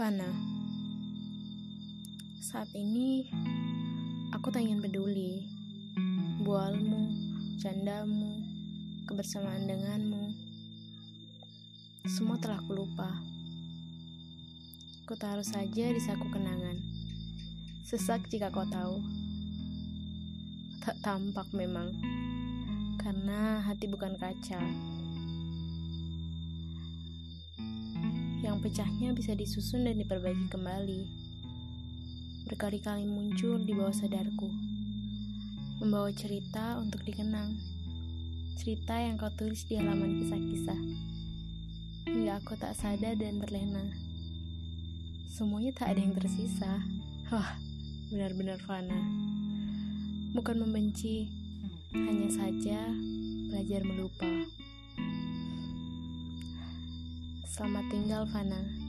Fana, saat ini aku tak ingin peduli bualmu, candamu, kebersamaan denganmu. Semua telah kulupa. Ku taruh saja di saku kenangan. Sesak jika kau tahu. Tak tampak memang, karena hati bukan kaca. Pecahnya bisa disusun dan diperbaiki kembali. Berkali-kali muncul di bawah sadarku. Membawa cerita untuk dikenang. Cerita yang kau tulis di halaman kisah-kisah. Hingga aku tak sadar dan terlena. Semuanya tak ada yang tersisa. Wah, benar-benar fana. Bukan membenci, hanya saja belajar melupa. Selamat tinggal, Fana.